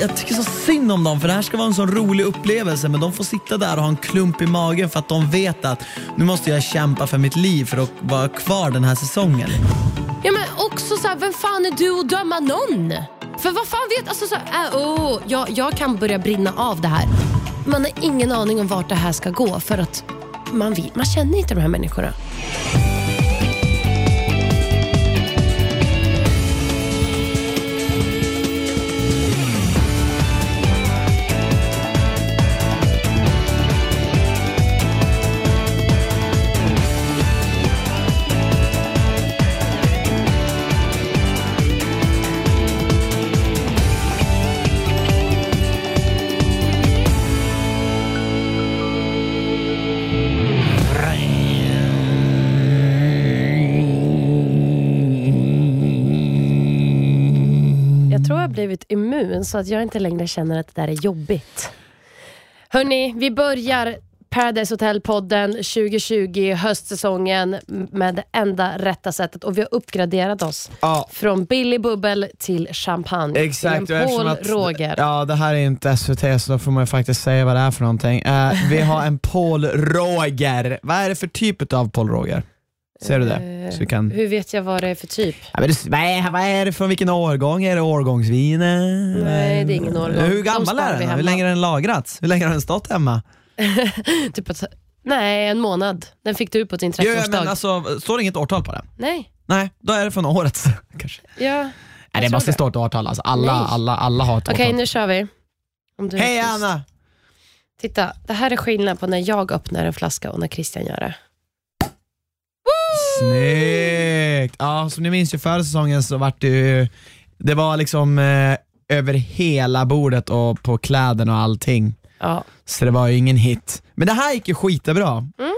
Jag tycker så synd om dem för det här ska vara en sån rolig upplevelse men de får sitta där och ha en klump i magen för att de vet att nu måste jag kämpa för mitt liv för att vara kvar den här säsongen. Ja men också så här, vem fan är du att döma någon? För vad fan vet, alltså så här, äh, oh, jag, jag kan börja brinna av det här. Man har ingen aning om vart det här ska gå för att man, man känner inte de här människorna. Blivit immun så att jag inte längre känner att det där är jobbigt. Hörni, vi börjar Paradise Hotel-podden 2020, höstsäsongen med det enda rätta sättet och vi har uppgraderat oss Ja. från billig bubbel till champagne. Exakt, Paul att- Roger. Ja, det här är inte SVT så då får man ju faktiskt säga vad det är för någonting. Eh, vi har en Paul Roger. Vad är det för typ av Paul Roger? Ser du det? Så vi kan... Hur vet jag vad det är för typ? Ja, men det, vad, är, vad är det från vilken årgång? Är det årgångsviner? Nej, det är ingen årgång. Hur gammal är den? Hur länge har den lagrats? Hur länge har den stått hemma? Typ att, nej, en månad. Den fick du på din Jo, 30-årsdag. men alltså, står det inget årtal på den? Nej. Nej, då är det från året kanske. Ja. Nej, det måste stå ett årtal. Alltså, alla, Nej. alla, alla har ett Okej, årtal. nu kör vi. Hej. Anna! Titta, det här är skillnad på när jag öppnar en flaska och när Christian gör det. Snyggt! Ja, som ni minns ju förra säsongen så vart det ju, det var liksom eh, över hela bordet och på kläderna och allting. Ja. Så det var ju ingen hit. Men det här gick ju skitbra. Mm.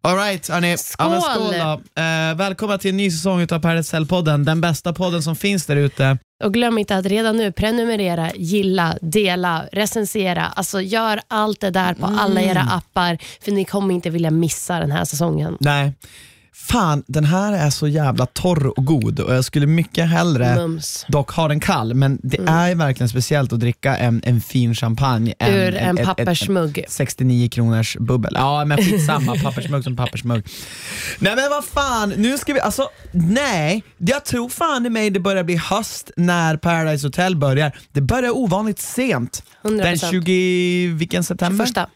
Alright hörni, Skål! Ja, skål då. Eh, välkomna till en ny säsong utav Paradise Hotel-podden, den bästa podden som finns där ute. Och glöm inte att redan nu prenumerera, gilla, dela, recensera. Alltså gör allt det där på alla era Mm. appar för ni kommer inte vilja missa den här säsongen. Nej, fan den här är så jävla torr och god och jag skulle mycket hellre Mums. dock ha den kall, men det är ju verkligen speciellt att dricka en, en fin champagne. än Ur en ett- pappersmugg. ett 69 kronors bubbel. Ja men skitsamma, pappersmugg som pappersmugg. Nej men vad fan, nu ska vi, alltså nej, jag tror fan i mig det börjar bli höst när Paradise Hotel börjar. Det börjar ovanligt sent. 100%. Den 20, vilken september? Första.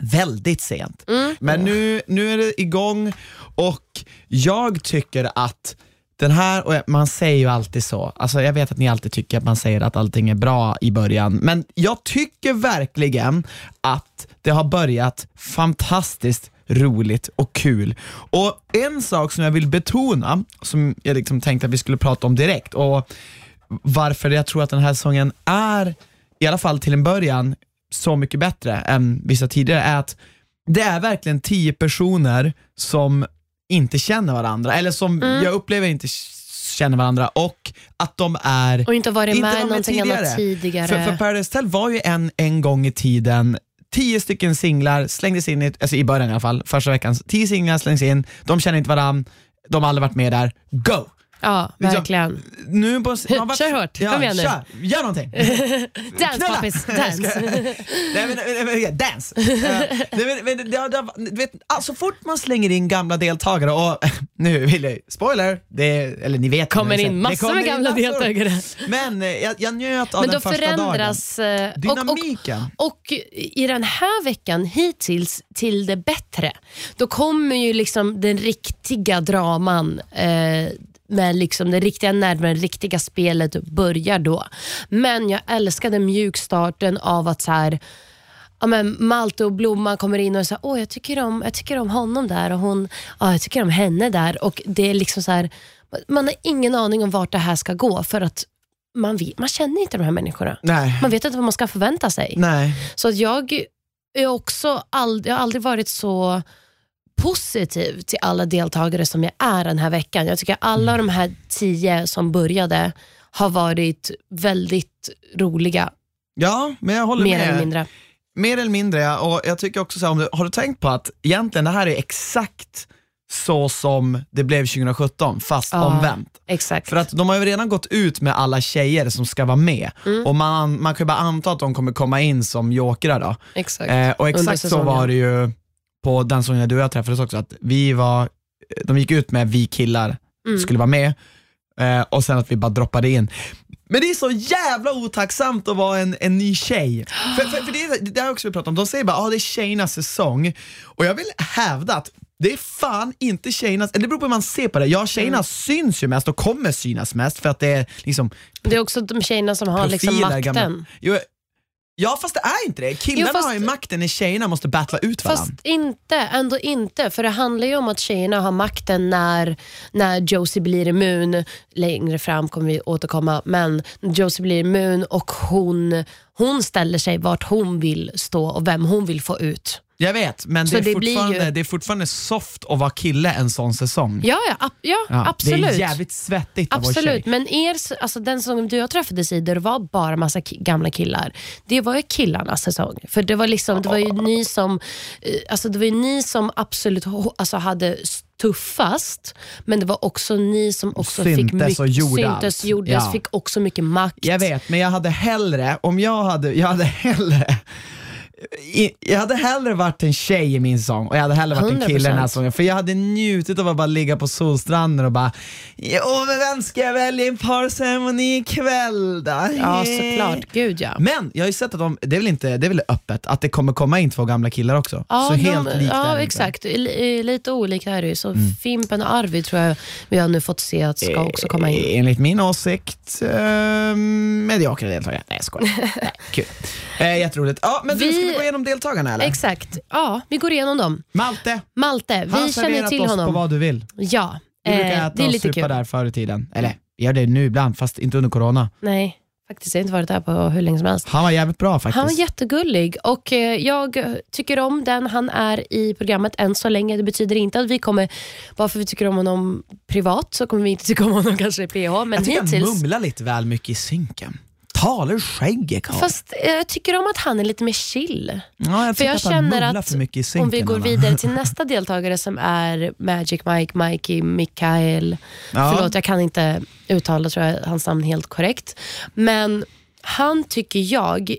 Väldigt sent. Mm. Men nu, nu är det igång och jag tycker att den här, och man säger ju alltid så, alltså jag vet att ni alltid tycker att man säger att allting är bra i början, men jag tycker verkligen att det har börjat fantastiskt roligt och kul. Och en sak som jag vill betona, som jag liksom tänkte att vi skulle prata om direkt, och varför jag tror att den här säsongen är, i alla fall till en början, så mycket bättre än vissa tidigare, är att det är verkligen tio personer som inte känner varandra, eller som jag upplever inte känner varandra och att de är Och inte varit med i någonting annat tidigare. för, för Paradise Hotel var ju en, en gång i tiden Tio stycken singlar slängdes in, i, alltså i början i alla fall, första veckan. Tio singlar slängs in, de känner inte varandra, de har aldrig varit med där. Go! Ja, Liksom, verkligen. Nu på, man varit- Kör hårt, ja, kom igen nu. Kör, gör någonting. Dance poppis, dance. Nej men, men, dance! Eh, nej, men, men, du vet, ah, så fort man slänger in gamla deltagare och nu vill jag, spoiler, det, eller ni vet kommer nu, in massor med gamla massor. deltagare. Men eh, jag, jag njöt av Men den första dagen. förändras... eh, och- och- Dynamiken. Och i den här veckan hittills till det bättre, då kommer ju liksom den riktiga draman eh, med liksom den riktiga nerven, det riktiga spelet börjar då. Men jag älskade mjukstarten av att så här, ja, men Malte och Blomman kommer in och säger åh jag tycker, om, jag tycker om honom där och hon, ja, jag tycker om henne där. Och det är liksom så här, Man har ingen aning om vart det här ska gå för att man, vet, man känner inte de här människorna. Nej. Man vet inte vad man ska förvänta sig. Nej. Så jag är också ald- jag har aldrig varit så positiv till alla deltagare som jag är den här veckan. Jag tycker alla de här tio som började har varit väldigt roliga, Ja, men jag håller mer med. eller mindre. Mer eller mindre, ja. och jag tycker också så här, om du, har du tänkt på att egentligen det här är exakt så som det blev 2017, fast Ja. omvänt. Exakt. För att de har ju redan gått ut med alla tjejer som ska vara med Mm. och man, man kan ju bara anta att de kommer komma in som jokrar då. exakt. Eh, och exakt så var det ju på den säsongen du och jag träffades också, att vi var, de gick ut med vi killar Mm. skulle vara med eh, och sen att vi bara droppade in. Men det är så jävla otacksamt att vara en, en ny tjej. För, för, för det, är- det har jag också pratat om, de säger bara att ah, det är tjejernas säsong och jag vill hävda att det är fan inte tjejernas, eller det beror på hur man ser på det. Ja, tjejerna Mm. syns ju mest och kommer synas mest för att det är liksom det är också de tjejerna som har liksom makten. gamla- Jo, ja fast det är inte det. Killarna Jo, fast- har ju makten när tjejerna måste battla ut varandra. Fast inte, ändå inte. För det handlar ju om att tjejerna har makten när, när Josie blir immun. Längre fram kommer vi återkomma. Men Josie blir immun och hon, hon ställer sig vart hon vill stå och vem hon vill få ut. Jag vet, men det är, det blir fortfarande, ju- det är fortfarande soft att vara kille en sån säsong. Ja, ja, ab- ja, Ja, absolut. Det är jävligt svettigt att vara Absolut, tjej. men er, alltså den säsongen du och jag träffades i, där det var bara massa ki- gamla killar, det var ju killarnas säsong. För det var, liksom, det var ju ni som eh, alltså det var ju ni som absolut alltså hade tuffast, men det var också ni som också fick Syntes mycket, och gjorde syntes, allt. gjordes, Ja. fick också mycket makt. Jag vet, men jag hade hellre, om jag hade, jag hade hellre i- jag hade hellre varit en tjej i min sång och jag hade hellre varit en kille i den här 100%. sången för jag hade njutit av att bara ligga på solstranden och bara Åh men vem ska jag välja i en parceremoni ikväll då? Ja, såklart. Gud ja. Men jag har ju sett att de, det är väl inte, det är väl öppet, att det kommer komma in två gamla killar också? Ja, så helt de, likt ja. Mm. exakt. Li- Lite olika är det ju. Så Fimpen och Arvid tror jag vi har nu fått se att ska också komma in. Eh, Enligt min åsikt, eh, mediokra deltagare. Nej jag skojar. Nej, kul. Eh, jätteroligt. Ja, men Vi- vi gå igenom deltagarna eller? Exakt. Ja, vi går igenom dem. Malte, Malte, han vi har känner serverat till oss på honom. vad du vill. Ja, Vi brukar eh, äta det är och lite supa kul. där förr i tiden. Eller, vi gör det nu ibland, fast inte under corona. Nej, faktiskt. Jag har inte varit där på hur länge som helst. Han var jävligt bra faktiskt. Han var jättegullig och eh, jag tycker om den han är i programmet än så länge. Det betyder inte att vi kommer, bara för att vi tycker om honom privat så kommer vi inte tycka om honom kanske i PH. Men jag tycker han hittills, mumlar lite väl mycket i synken. Talar Karl. fast eh, jag tycker om att han är lite mer chill. ja, jag För jag att känner att synken. om vi går vidare till nästa deltagare som är Magic Mike, Mikey, Mikael. Ja. Förlåt, jag kan inte uttala tror jag, hans namn helt korrekt. Men han tycker jag,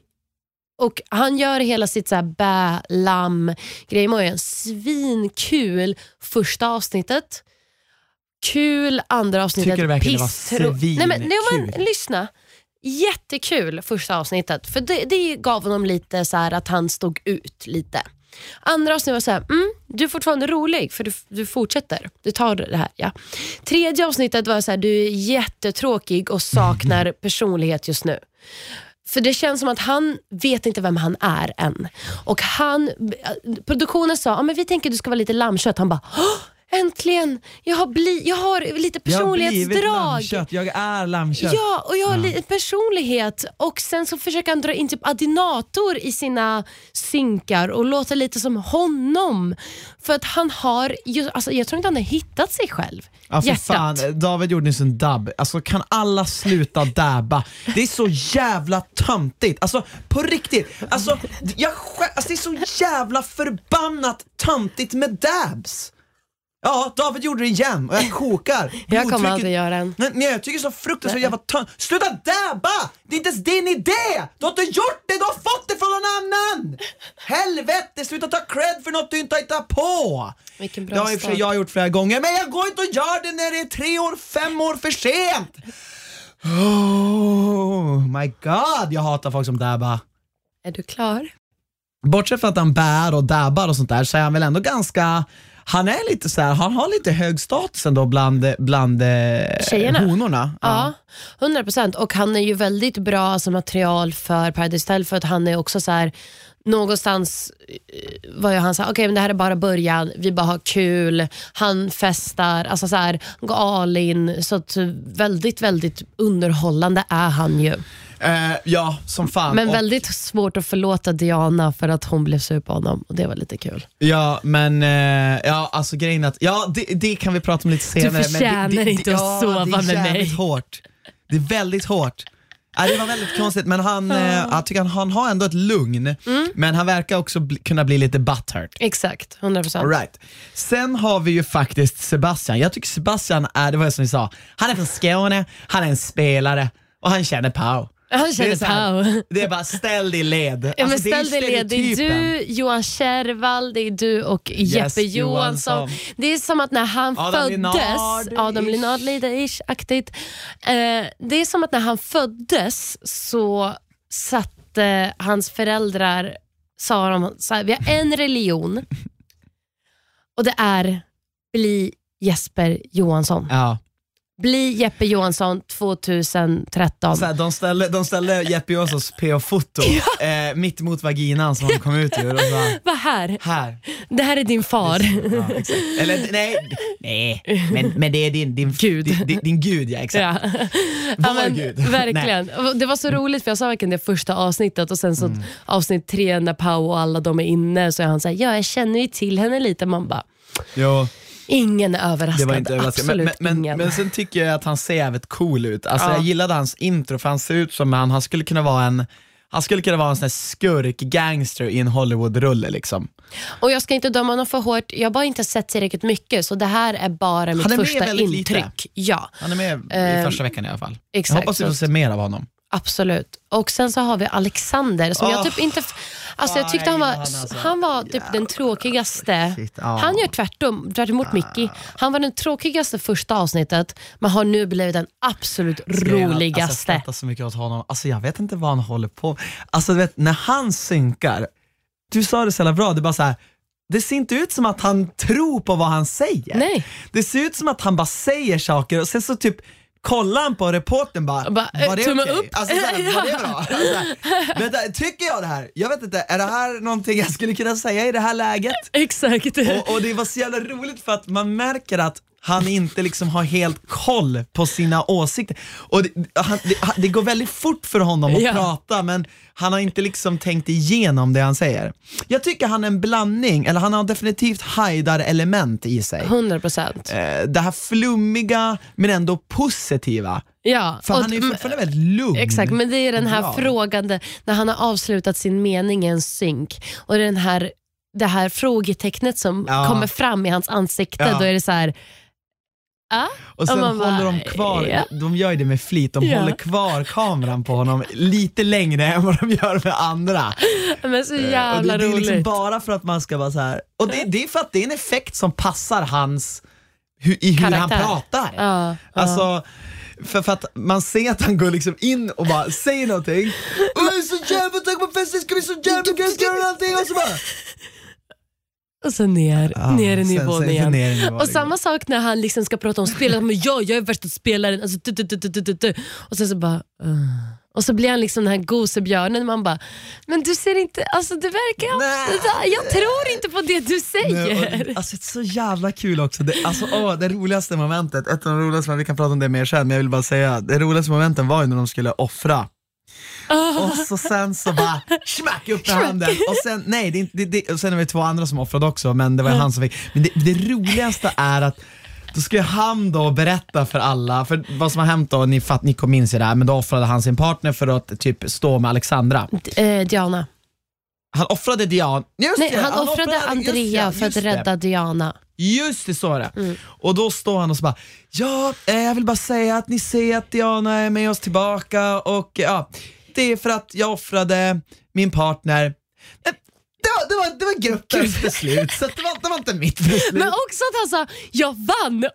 och han gör hela sitt så här bä, lam grej med en svinkul första avsnittet. Kul andra avsnittet. Tycker du verkligen det var pissro- Nej, men, nej, men, svinkul? Lyssna. Jättekul första avsnittet. För det, det gav honom lite så att han stod ut lite. Andra avsnittet var så här, mm, du är fortfarande rolig för du, du fortsätter. Du tar det här. Ja. Tredje avsnittet var så här, du är jättetråkig och saknar personlighet just nu. För det känns som att han vet inte vem han är än. Och han, produktionen sa, ah, men vi tänker att du ska vara lite lammkött. Han bara, "Åh, äntligen! Jag har, bli, jag har lite Jag har blivit personlighetsdrag. lammkött, jag är lammkött. Ja, och jag har lite personlighet och sen så försöker han dra in typ Adinator i sina synkar och låta lite som honom. För att han har, alltså jag tror inte han har hittat sig själv. Ja, för Hjärtat. fan, David gjorde nyss en dubb. Alltså kan alla sluta dabba? Det är så jävla töntigt. Alltså på riktigt. Alltså, jag, alltså det är så jävla förbannat töntigt med dabs. Ja, David gjorde det igen och jag kokar. Jag kommer Blodtrycket- aldrig göra en. Nej, nej, jag tycker så fruktansvärt jävla tönt. Sluta dabba! Det är inte ens din idé! Du har inte gjort det, du har fått det från någon annan! Helvete, sluta ta cred för något du inte har hittat på! Vilken bra Det har i och för sig start. jag gjort flera gånger, men jag går inte och gör det när det är tre år, fem år för sent! Oh my god, jag hatar folk som dabbar. Är du klar? Bortsett från att han bär och dabbar och sånt där så är han väl ändå ganska han är lite så här, han har lite hög status ändå bland, bland eh, Tjejerna? honorna. Ja, 100 procent. Och han är ju väldigt bra alltså, material för Paradise Hotel för att han är också så här Någonstans eh, var ju han såhär, okej men det här är bara början, vi bara har kul, han festar, alltså så här, går all in. Så väldigt, väldigt underhållande är han ju. Eh, ja, som fan. Men väldigt svårt att förlåta Diana för att hon blev sur på honom och det var lite kul. Ja, men eh, ja, alltså grejen att, ja det, det kan vi prata om lite senare. men förtjänar det, det, inte att ja, sova det är med jävligt mig. hårt. Det är väldigt hårt. Ja, det var väldigt konstigt, men han, eh, jag tycker han, han har ändå ett lugn, Mm. men han verkar också bli, kunna bli lite butthurt. Exakt, 100%. All right. Sen har vi ju faktiskt Sebastian. Jag tycker Sebastian är, det var som vi sa, han är från Skåne, han är en spelare och han känner Pau. Han Det är, känner så här, det är bara ställ dig i led. Ja, men Alltså, det är ställ dig led. Det är du, Johan Kärvall, det är du och Jeppe Johansson. Johansson. Det är som att när han Adam föddes, Linnard-ish. Adam Linnard lite ish-aktigt. Eh, det är som att när han föddes så satte hans föräldrar, sa de så här, vi har en religion och det är bli Jesper Johansson. Ja. Bli Jeppe Johansson 2013. Så här, de, ställde, de ställde Jeppe Johannssons PH-foto eh, mitt mot vaginan som han kom ut ur och Vad här? här. Det här är din far. Ja. Eller nej, nej men, men det är din, din Gud. Din, din, din gud ja, exakt. Ja. Vår men, gud. Verkligen. Och Det var så roligt för jag sa verkligen det första avsnittet och sen så Mm. avsnitt tre när Pau och alla de är inne så är han såhär, ja jag känner ju till henne lite. Man bara, Jo, ingen är överraskad. det var inte överraskande. Absolut Men, men, men, men sen tycker jag att han ser jävligt cool ut. Alltså, Ja. Jag gillade hans intro för han ser ut som han, han skulle kunna vara en han skulle kunna vara en sån skurk-gangster i en Hollywood-rulle liksom. och jag ska inte döma honom för hårt, jag har bara inte sett tillräckligt mycket så det här är bara mitt är första intryck. lite. Ja, Han är med i Ehm, första veckan i alla fall. exakt. Jag hoppas vi får se mer av honom. absolut. Och sen så har vi Alexander som jag Åh. typ inte... Alltså jag tyckte han var, han alltså. han var typ den tråkigaste. Han gör tvärtom, tvärt emot Mickey. Han var den tråkigaste första avsnittet, men har nu blivit den absolut Alltså, jag roligaste. skrattar så mycket åt honom. Alltså jag vet inte vad han håller på Alltså du vet, när han synkar, du sa det så jävla bra, det är bara så här. det ser inte ut som att han tror på vad han säger. Nej. Det ser ut som att han bara säger saker och sen så typ kollar han på reporten bara, Bara, eh, var det tumme okej? upp. Alltså, så här, var det bra? Alltså, vänta, tycker jag det här? Jag vet inte, är det här någonting jag skulle kunna säga i det här läget? Exakt. Och, och det var så jävla roligt för att man märker att han inte liksom har helt koll på sina åsikter. Och det, han, det, det går väldigt fort för honom att Ja. prata men han har inte liksom tänkt igenom det han säger. Jag tycker han är en blandning, eller han har definitivt Haidar-element i sig. 100 procent. Eh, Det här flummiga men ändå positiva. Ja. För och- han är ju fortfarande väldigt lugn. Exakt, men det är den här Bra. frågan där- när han har avslutat sin mening i en synk och den här, det här frågetecknet som Ja. kommer fram i hans ansikte, Ja. då är det så här. Ah? Och sen Och man bara, håller de kvar, ja. de gör ju det med flit, de Ja. håller kvar kameran på honom lite längre än vad de gör med andra. Men så Eh, och jävla det, det är roligt. liksom bara för att man ska vara så här. och det, det är för att det är en effekt som passar hans, hu, i hur han Karaktär. pratar. Ja. Alltså, för, för att man ser att han går liksom in och bara säger någonting, och jag är så jävla taggad på festen, ska bli så jävla ska göra allting och så bara Och så ner, Ja, ner i sen- nivån sen- igen. ner i nivån och samma sak när han liksom ska prata om spelet, men ja, jag är värsta spelaren. Alltså, du, du, du, du, du, du. Och sen så bara... Uh. Och så blir han liksom den här gosebjörnen. Man bara, men du ser inte, alltså du verkar... Nej. Jag tror inte på det du säger. Nej, och, alltså, det är så jävla kul också. Det, alltså, åh, det roligaste momentet, ett av de roligaste, vi kan prata om det mer sen, men jag vill bara säga, det roligaste momenten var ju när de skulle offra. Och så sen så bara smack upp med handen och sen, nej, det, det, det, och sen är det två andra som offrade också men det var han som fick. Men det, det roligaste är att då ska han då berätta för alla, för vad som har hänt då, ni, fatt, ni kommer minns ju det här, men då offrade han sin partner för att typ stå med Alexandra. Eh, Diana. Han offrade Diana, just Nej, det, han offrade just Andrea det, för att just det. rädda Diana. Just det, så är det. Mm. Och då står han och så bara, ja, eh, jag vill bara säga att ni ser att Diana är med oss tillbaka och ja, det är för att jag offrade min partner. Det var, det var, det var gruppens beslut, så det, var, det var inte mitt beslut. Men också att han sa, jag vann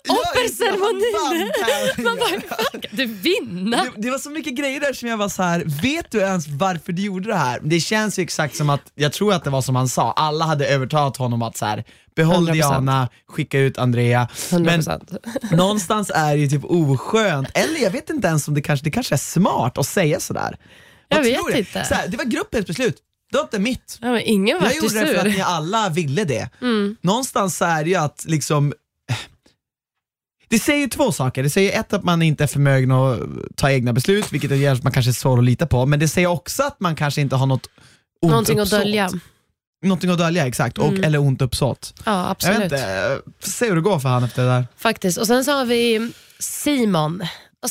tävlingen. Man bara, fan kan du vinna? det, det var så mycket grejer där som jag var så här. vet du ens varför du gjorde det här? Det känns ju exakt som att, jag tror att det var som han sa, alla hade övertalat honom att så här, behåll 100%. Diana, skicka ut Andrea. 100%. Men någonstans är det ju typ oskönt, eller jag vet inte ens om det kanske, det kanske är smart att säga sådär. Jag vet inte. Så här, det var gruppens beslut, det var inte mitt. Ja, men ingen Jag gjorde det för att ni alla ville det. Mm. Någonstans så är det ju att liksom det säger två saker. Det säger ett att man inte är förmögen att ta egna beslut, vilket gör att man kanske är svår att lita på. Men det säger också att man kanske inte har något ont Någonting att uppsåt. dölja. Någonting att dölja, exakt. Och, Mm. Eller ont uppsåt. Ja, Jag vet absolut. inte, får se hur det går för han efter det där. Faktiskt. Och sen så har vi Simon.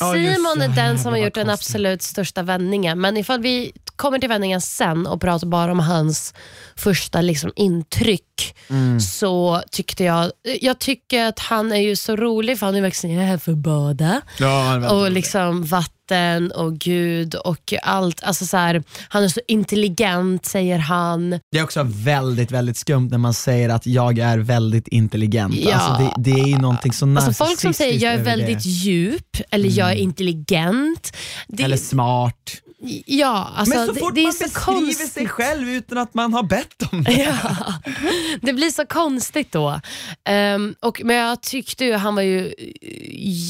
Och Ja, just Simon det. är den som har gjort den absolut största vändningen. Men ifall vi kommer till vändningen sen och pratar bara om hans första liksom, intryck Mm. så tyckte jag, jag tycker att han är ju så rolig för han är verkligen här för att bada Ja, och liksom vatten och gud och allt. Alltså så här, han är så intelligent säger han. Det är också väldigt, väldigt skumt när man säger att jag är väldigt intelligent. Ja. Alltså det, det är ju någonting så Alltså folk som säger jag är narcissistiskt väldigt det. djup eller jag är intelligent. Det, Eller smart. Ja, alltså, Men så det, fort det är man beskriver konstigt. sig själv utan att man har bett om det. Ja, det blir så konstigt då. Ehm, och, men jag tyckte ju han var ju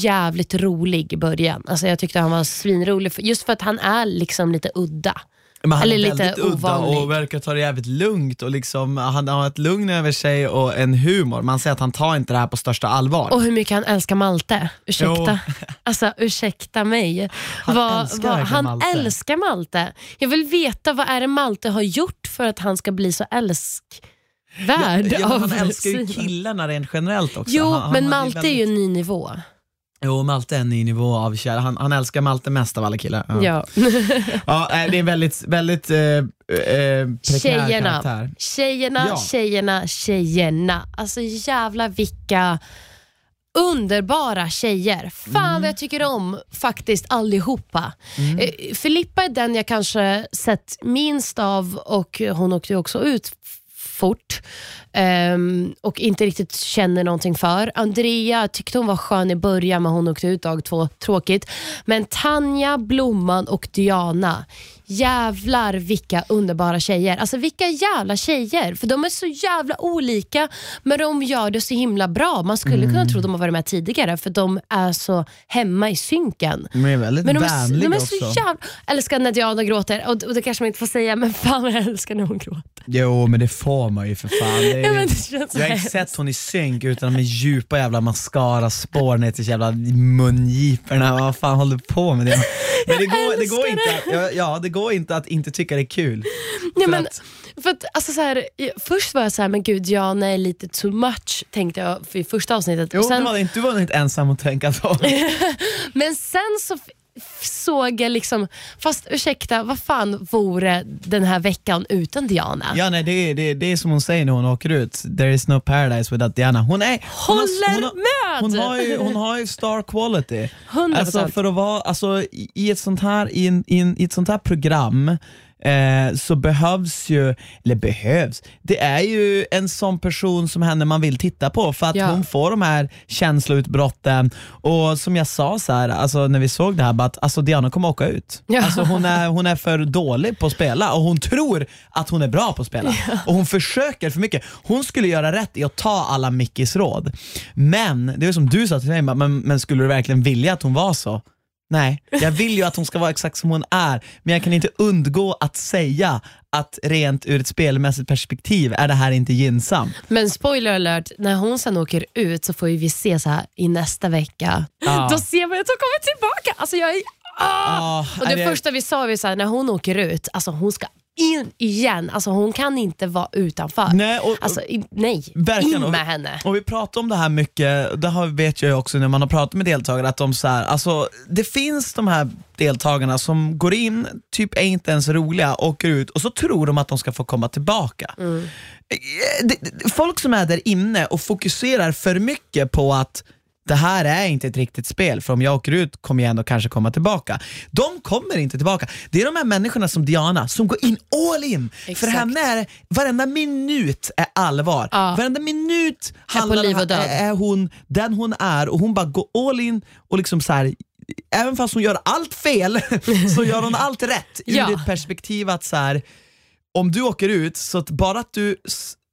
jävligt rolig i början. Alltså jag tyckte han var svinrolig, just för att han är liksom lite udda. Men han Eller är lite väldigt udda ovanlig. och verkar ta det jävligt lugnt och liksom, han har ett lugn över sig och en humor. Man ser att han tar inte det här på största allvar. Och hur mycket han älskar Malte. Ursäkta. Alltså ursäkta mig. Han älskar verkligen han Malte. älskar Malte. Jag vill veta vad är det Malte har gjort för att han ska bli så älskvärd ja, av han älskar ju killarna rent generellt också. Jo, han, han men har Malte är ju en ny nivå. Jo, Malte är en ny nivå av kär. Han, han älskar Malte mest av alla killar. Ja. Ja. Ja, det är väldigt, väldigt eh, eh, Tjejerna, karaktär. tjejerna, Ja. tjejerna, tjejerna. Alltså jävla vilka underbara tjejer. Fan Mm. vad jag tycker om faktiskt allihopa. Eh, Filippa är den jag kanske sett minst av och hon åkte ju också ut fort um, och inte riktigt känner någonting för. Andrea tyckte hon var skön i början men hon åkte ut dag två, tråkigt. Men Tanja, Blomman och Diana, jävlar vilka underbara tjejer. Alltså vilka jävla tjejer, för de är så jävla olika men de gör det så himla bra. Man skulle kunna tro att de har varit med tidigare för de är så hemma i synken. De är väldigt Men de är, vänliga de är också. så jävla... älskar när Diana gråter och, och det kanske man inte får säga men fan vad jag älskar när hon gråter. Jo, men det får man ju för fan. Är, Ja, men det känns så jag har inte sett hon i synk utan med djupa jävla mascara-spår ner till jävla mungiporna. Vad fan håller du på med det? Men det går, det, går inte, ja, ja, det går inte att inte tycka det är kul. Ja, För men, att- för att, alltså, så här, först var jag så här, men gud Diana är lite too much tänkte jag för i första avsnittet. Jo, och sen, du, var inte, du var inte ensam att tänka så. Men sen så såg jag liksom, fast ursäkta, vad fan vore den här veckan utan Diana? Ja, nej, det, är, det, är- det är som hon säger när hon åker ut, there is no paradise without Diana. Hon, är, hon, Håller hon, med! hon, har ju, hon har ju star quality. 100%. Alltså för att vara, alltså, i, ett sånt här, i, en, i, en, i ett sånt här program eh, så behövs ju, eller behövs, det är ju en sån person som henne man vill titta på för att Ja. hon får de här känsloutbrotten och som jag sa så här, alltså, när vi såg det här, att alltså, Diana kommer åka ut. Ja. Alltså, hon, är, hon är för dålig på att spela och hon tror att hon är bra på att spela och hon försöker för mycket. Hon skulle göra rätt i att ta alla Mickis råd. Men, det är som du sa till mig, men, men skulle du verkligen vilja att hon var så? Nej, jag vill ju att hon ska vara exakt som hon är, men jag kan inte undgå att säga att rent ur ett spelmässigt perspektiv är det här inte gynnsamt. Men spoiler alert, när hon sen åker ut så får ju vi se så här i nästa vecka. Ja. Då ser man att hon kommer tillbaka. Alltså jag är, ah! Ah, Och är det, första vi sa var så här, när hon åker ut, alltså hon ska in igen. Alltså hon kan inte vara utanför. Nej, och, Alltså, i, nej, Verkligen. in med henne. Och vi pratar om det här mycket, det har, vet jag också när man har pratat med deltagare, att de så här, alltså, det finns de här deltagarna som går in, typ är inte ens roliga, åker ut och så tror de att de ska få komma tillbaka. Mm. Eh, Folk som är där inne och fokuserar för mycket på att det här är inte ett riktigt spel, för om jag åker ut kommer jag ändå kanske komma tillbaka. De kommer inte tillbaka. Det är de här människorna som Diana som går in all in. För Exakt. henne är varenda minut är allvar. Ja. Varenda minut handlar är, är hon den hon är och hon bara går all in och liksom så här. Även fast hon gör allt fel så gör hon allt rätt ur Ja. ett perspektiv att så här, om du åker ut, så att bara att du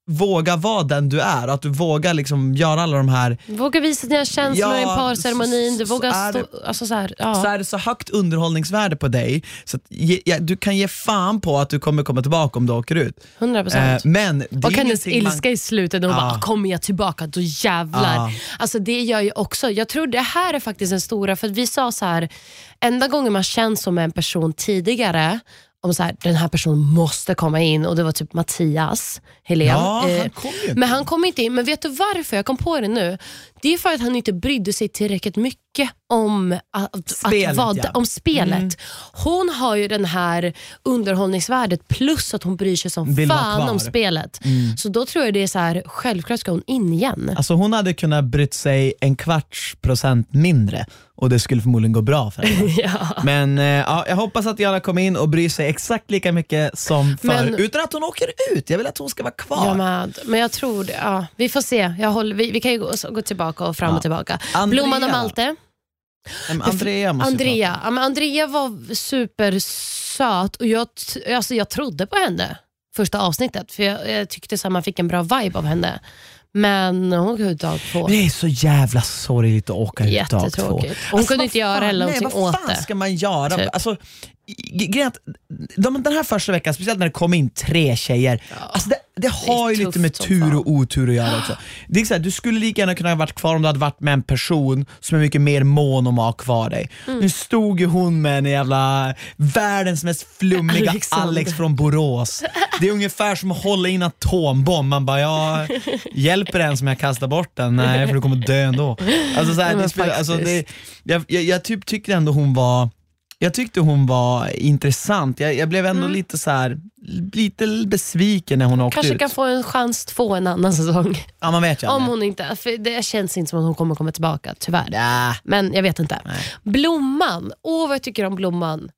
vågar vara den du är att du vågar liksom göra alla de här Våga visa dina känslor Ja, i parceremonin. Du vågar stå... det- Alltså så här, ja. så är det så högt underhållningsvärde på dig så ge, ja, du kan ge fan på att du kommer komma tillbaka om du åker ut. 100%. Eh, men det och hennes ingenting man- ilska i slutet när hon Ja. bara, kommer jag tillbaka då jävlar. Ja. Alltså det gör ju också, jag tror det här är faktiskt den stora, för vi sa så här, enda gången man känns som en person tidigare, om så här, den här personen måste komma in och det var typ Mattias Helén. Ja, Eh, han kom ju inte. men han kom inte in, men vet du varför? Jag kom på det nu. Det är för att han inte brydde sig tillräckligt mycket om, att, Spelet, att vara, ja. om spelet. Mm. Hon har ju den här underhållningsvärdet plus att hon bryr sig som Vill fan om spelet. Så då tror jag det är så här, självklart ska hon in igen. Alltså hon hade kunnat brytt sig en kvarts procent mindre och det skulle förmodligen gå bra för henne. Ja. Men eh, ja, jag hoppas att Jana kommer in och bryr sig exakt lika mycket som förr, utan att hon åker ut. Jag vill att hon ska vara kvar. Med. Men jag tror det. Ja, vi får se. Jag håller, vi, vi kan ju gå, gå tillbaka och fram Ja. och tillbaka. Andrea Blomman och? Malte. Men Andrea måste Andrea, ja, men Andrea var supersöt och jag, alltså jag trodde på henne första avsnittet. För Jag, jag tyckte så man fick en bra vibe av henne. Men hon går ut dag två. Det är så jävla sorgligt att åka ut dag två. Hon Alltså, kunde vad inte göra fan- heller någonting vad åt fan det. ska man göra? Typ. Alltså, grejen att de, den här första veckan, speciellt när det kom in tre tjejer, alltså det, det har ju tufft lite med tur och otur att göra också. Det är så här, du skulle lika gärna kunna ha varit kvar om du hade varit med en person som är mycket mer mån om att ha kvar dig. Mm. Nu stod ju hon med en jävla världens mest flummiga Alexander. Alex från Borås. Det är ungefär som att hålla in en atombomb. Man bara, ja, hjälper den som jag kastar bort den? Nej, för du kommer dö ändå. Alltså, så här, Ja, det alltså, det, jag, jag, jag typ tyckte ändå hon var jag tyckte hon var intressant. Jag, jag blev ändå lite så här, lite besviken när hon åkte Kanske ut. kan få en chans två en annan säsong. Ja, man vet ju Om hon inte, för det känns inte som att hon kommer komma tillbaka, tyvärr. Ja. Men jag vet inte. Nej. Blomman, åh vad jag tycker om Blomman.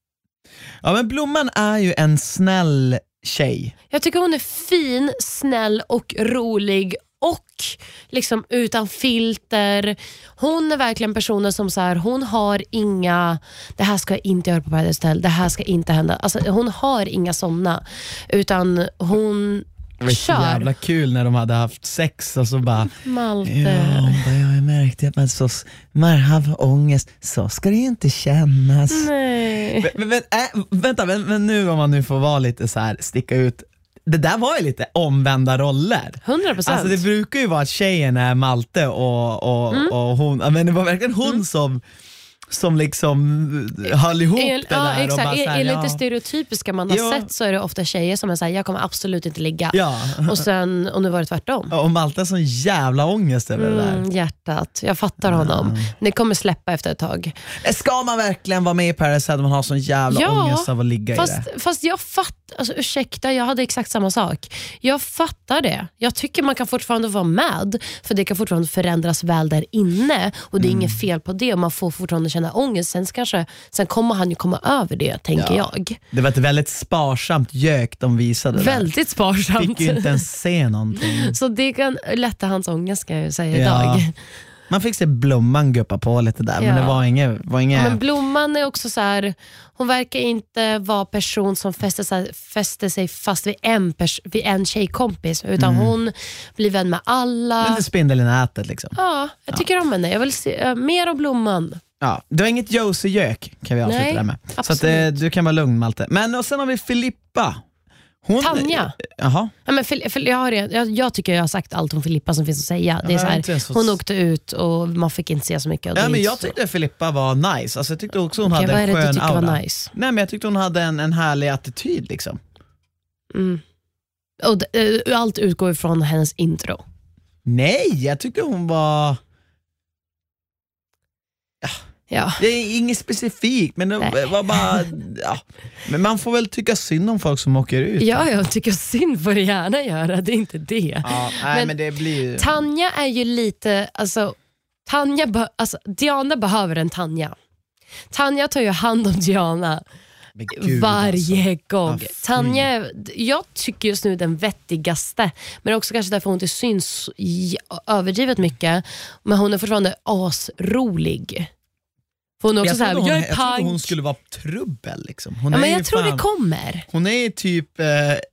ja, men Blomman är ju en snäll tjej. Jag tycker hon är fin, snäll och rolig och liksom utan filter. Hon är verkligen personen som så här, hon har inga, det här ska jag inte göra på Paradise Hotel, det här ska inte hända. Alltså, hon har inga sådana. Utan hon Det var så jävla kul när de hade haft sex och så bara Malte. Ja, bara, jag har märkt att man, så, man har ångest, så ska det ju inte kännas. Nej. Men, men, äh, vänta, men, men nu om man nu får vara lite så här, sticka ut. Det där var ju lite omvända roller. 100 procent. Alltså det brukar ju vara att tjejen är Malte och, och, Mm. och hon, men det var verkligen hon som, som liksom höll ihop En- det ja, där. och exakt. bara här, Enligt ja, det stereotypiska man har Ja. sett så är det ofta tjejer som är såhär, jag kommer absolut inte ligga. ja. Och, sen, och nu var det tvärtom. Och Malte har sån jävla ångest över det där. Mm, hjärtat, jag fattar honom. Det kommer släppa efter ett tag. Ska man verkligen vara med i Paradise Hotel om man har sån jävla Ja, ångest av att ligga i Fast, det? fast jag fattar, alltså, ursäkta jag hade exakt samma sak. Jag fattar det. Jag tycker man kan fortfarande vara med, för det kan fortfarande förändras väl där inne och det är Mm. inget fel på det och man får fortfarande känna ångest. Sen, kanske, sen kommer han ju komma över det, tänker Ja. jag. Det var ett väldigt sparsamt gök de visade där. Väldigt sparsamt. Fick ju inte ens se någonting. Så det kan lätta hans ångest ska jag säga Ja. idag. Man fick se Blomman guppa på lite där, men Ja. det var inget... Var inget Men Blomman är också så här, hon verkar inte vara person som fäster sig, fäster sig fast vid en, pers, vid en tjejkompis, utan Mm. hon blir vän med alla. lite spindel i nätet liksom. Ja, jag tycker om henne. Jag vill se äh, mer av Blomman. Ja, det var inget Josie-gök kan vi avsluta Nej, det med. Så att, eh, du kan vara lugn Malte. Men och sen har vi Filippa. Hon, Tanja. Jaha. Ja, men Fil- Fil- jag, har, redan- jag, jag tycker jag har sagt allt om Filippa som finns att säga. Det är så här, hon åkte ut och man fick inte se så mycket. och det Ja, men inte jag så- tyckte Filippa var nice. Alltså, jag tyckte också hon Okej, hade vad är en det du skön tycker aura. var nice? Nej, men jag tyckte hon hade en, en härlig attityd. Liksom. Mm. Och eh, allt utgår ifrån hennes intro. Nej, jag tyckte hon var... Ja. Det är inget specifikt, men det var bara... Ja. Men man får väl tycka synd om folk som åker ut. ja, jag tycker synd får du gärna göra, det är inte det. Ja, nej, men, Men det blir. Tanja är ju lite, alltså, Tanja be, alltså Diana behöver en Tanja. Tanja tar ju hand om Diana gud, varje alltså. gång. Ja. Tanja, jag tycker just nu den vettigaste, men också kanske därför hon inte syns överdrivet mycket. Men hon är fortfarande asrolig. Hon är också Jag såhär, trodde hon, jag är hon skulle vara trubbel. Liksom. Hon ja, är men jag tror fan, det kommer. Hon är typ eh,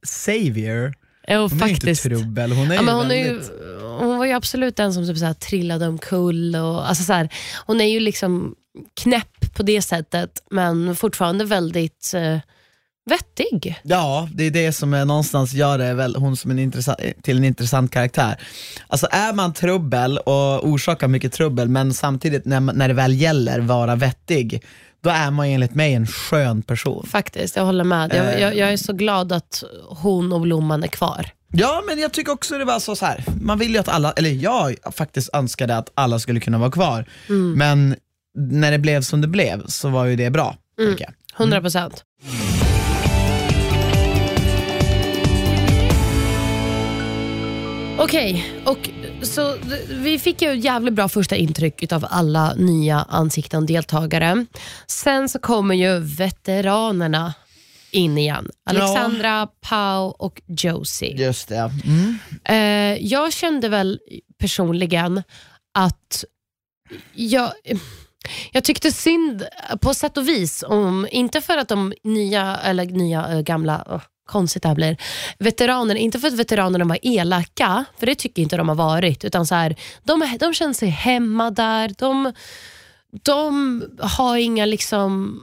savior. Jo, Hon faktiskt. är inte trubbel. Hon är Ja, men hon, är väldigt... ju, hon var ju absolut den som typ så här trillade omkull. Och, alltså så här, hon är ju liksom knäpp på det sättet, men fortfarande väldigt eh, vettig. Ja, det är det som är någonstans gör det väl hon som en intressant, till en intressant karaktär. Alltså är man trubbel och orsakar mycket trubbel, men samtidigt när, när det väl gäller vara vettig, då är man enligt mig en skön person. Faktiskt, jag håller med. Jag, jag, jag är så glad att hon och Blomman är kvar. Ja, men jag tycker också det var så, så här. man vill ju att alla, eller jag faktiskt önskade att alla skulle kunna vara kvar, men när det blev som det blev så var ju det bra. jag. 100 procent. Okej, och så vi fick ju jävligt bra första intryck av alla nya ansikten deltagare. Sen så kommer ju veteranerna in igen. Alexandra, Pau och Josie. Just det. Mm. Eh, jag kände väl personligen att jag, jag tyckte synd på sätt och vis, om, inte för att de nya, eller nya, eh, gamla, oh, konstigt det här blir, veteranerna, inte för att veteranerna var elaka, för det tycker inte de har varit, utan så här, de, de känner sig hemma där, de, de har inga liksom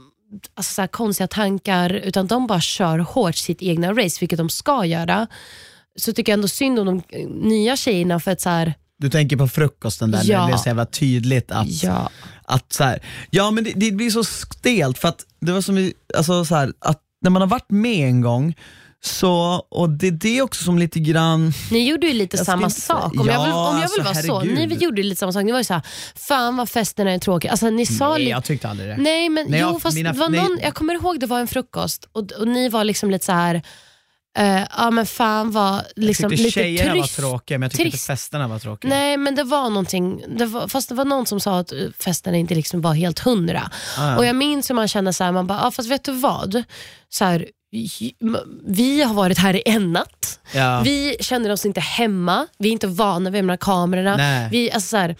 alltså så konstiga tankar, utan de bara kör hårt sitt egna race, vilket de ska göra. Så tycker jag ändå synd om de nya tjejerna för att så här, Du tänker på frukosten där, när Ja. det blev så jävla tydligt att, ja, att så här, ja men det, det blir så stelt för att det var som alltså så här, att när man har varit med en gång så, och det är det också som lite grann, Ni gjorde ju lite Jag samma sak. Om jag vill, Ja, om jag alltså, vill vara så. herregud. Ni gjorde lite samma sak. Ni var ju såhär, fan vad festerna är tråkiga. Alltså, ni sa nej lite, jag tyckte aldrig det. nej men Nej, jo, jag- fast mina- det var nej. någon, jag kommer ihåg det var en frukost och, och ni var liksom lite så här. Eh, ja men fan vad liksom, jag tyckte lite tjejerna trist. var tråkiga men jag tyckte inte festerna var tråkiga. Nej men det var någonting, det var, fast det var någon som sa att eh, festen inte liksom var helt hundra. Ah. Och jag minns hur man kände så här, man bara, ah, fast vet du vad? Så här, vi har varit här i en natt. ja. Vi känner oss inte hemma, vi är inte vana vid de här kamerorna. Nej. Vi, alltså så här,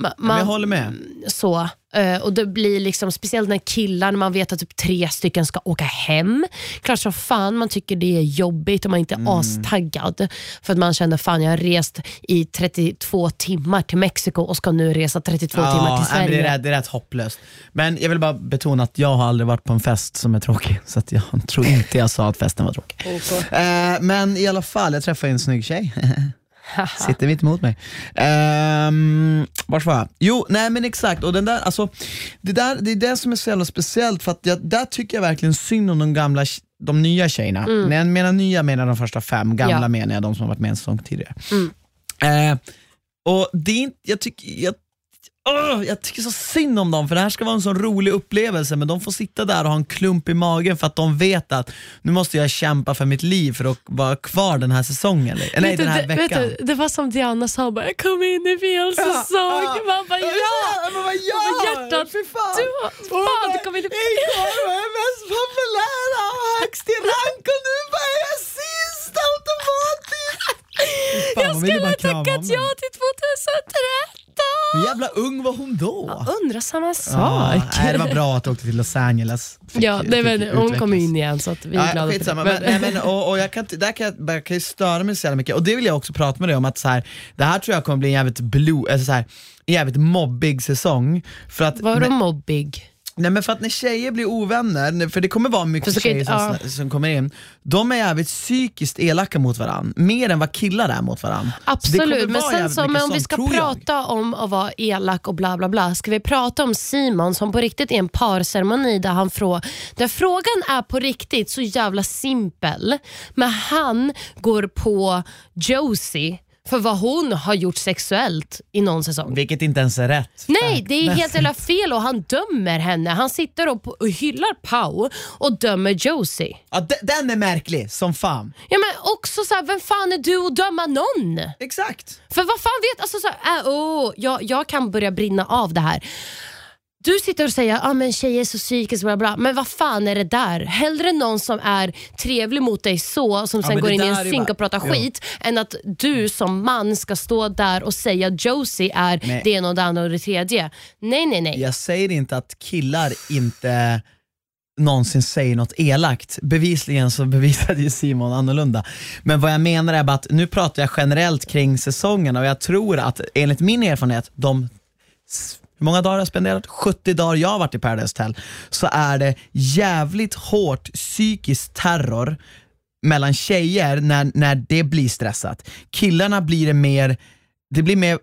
ma, men man, jag håller med. så, eh, och det blir liksom, speciellt när killar, när man vet att typ tre stycken ska åka hem. Klart som fan man tycker det är jobbigt och man är inte Mm. astaggad. För att man känner fan jag har rest i 32 timmar till Mexiko och ska nu resa 32 timmar till Sverige. det, är, rätt- det är rätt hopplöst. Men jag vill bara betona att jag har aldrig varit på en fest som är tråkig, så att jag tror inte jag sa att festen var tråkig. Eh, men i alla fall, jag träffade en snygg tjej. Sitter mitt emot mig. Um, vart var jag? Jo, nej men exakt. Och den där, alltså, det, där, det är det som är så jävla speciellt, för att jag, där tycker jag verkligen synd om de gamla de nya tjejerna. När jag menar nya menar de första fem, gamla Ja. menar jag de som har varit med en säsong tidigare. Mm. Eh, och det är inte, jag tycker, jag, Åh, jag tycker så synd om dem, för det här ska vara en sån rolig upplevelse, men de får sitta där och ha en klump i magen för att de vet att nu måste jag kämpa för mitt liv för att vara kvar den här säsongen. Eller, nej, den här det, veckan. vet du, det var som Diana sa, bara, jag kom in i fel säsong. Man bara, ja! men vad gör Och hjärtat, Fy fan! du fan, bara, du kom in i- Igår var jag mest populära och högst i rank och nu var jag sist automatiskt! Fan, Jag man skulle bara ha tackat ja till 2013. Hur jävla ung var hon då? Undrar samma Ja, sak. nej, det var bra att du åkte till Los Angeles. Fick- Ja, det, men, hon utvecklas. kommer in igen så att vi är Ja, glada skitsamma, för det. men, nej, men, och, och jag kan, där kan jag, jag kan ju störa mig så jävla mycket och det vill jag också prata med dig om att så här, det här tror jag kommer bli en jävligt blue, alltså så här, en jävligt mobbig säsong. För att, Vadå mobbig? Nej, men för att när tjejer blir ovänner, för det kommer vara mycket tjejer som, som kommer in, de är jävligt psykiskt elaka mot varandra, mer än vad killar är mot varandra. Absolut, men sen så, men om vi sånt, ska tror jag. prata om att vara elak och bla bla bla, ska vi prata om Simon som på riktigt är en parceremoni där, han frå, där frågan är på riktigt så jävla simpel, men han går på Josie för vad hon har gjort sexuellt i någon säsong. Vilket inte ens är rätt. Nej, det är helt jävla fel och han dömer henne. Han sitter och, och hyllar Pau och dömer Josie. Ja, de- den är märklig som fan. Ja, men också så här, vem fan är du att döma någon? Exakt. För vad fan vet, alltså så här, äh, åh, jag, jag kan börja brinna av det här. Du sitter och säger att ah, men tjejer är så psykiskt bla bla, men vad fan är det där? Hellre någon som är trevlig mot dig så, som sen men går in i en bara- och pratar Ja. skit, än att du som man ska stå där och säga att Josie är Nej. det ena och det andra och det tredje. Nej, nej, nej. Jag säger inte att killar inte någonsin säger något elakt. Bevisligen så bevisade ju Simon annorlunda. Men vad jag menar är bara att nu pratar jag generellt kring säsongen och jag tror att enligt min erfarenhet, de många dagar har jag spenderat? 70 dagar jag har varit i Paradise Hotel, så är det jävligt hårt psykisk terror mellan tjejer när, när det blir stressat. Killarna blir det mer, det blir mer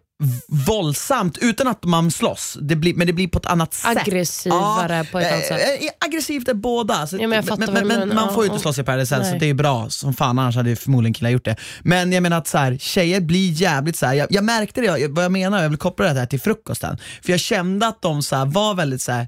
våldsamt utan att man slåss, det blir, men det blir på ett annat sätt. Aggressivare på ett annat sätt. eh, eh, Aggressivt är båda. Så, Ja, men men, men, menar. man får ju Ja, inte ja. slåss i Paradise så det är bra som fan, annars hade ju förmodligen killar gjort det. Men jag menar att så här, tjejer blir jävligt så här, jag, jag märkte det, jag, vad jag menar, jag vill koppla det här till frukosten. För jag kände att de så här, var väldigt så här,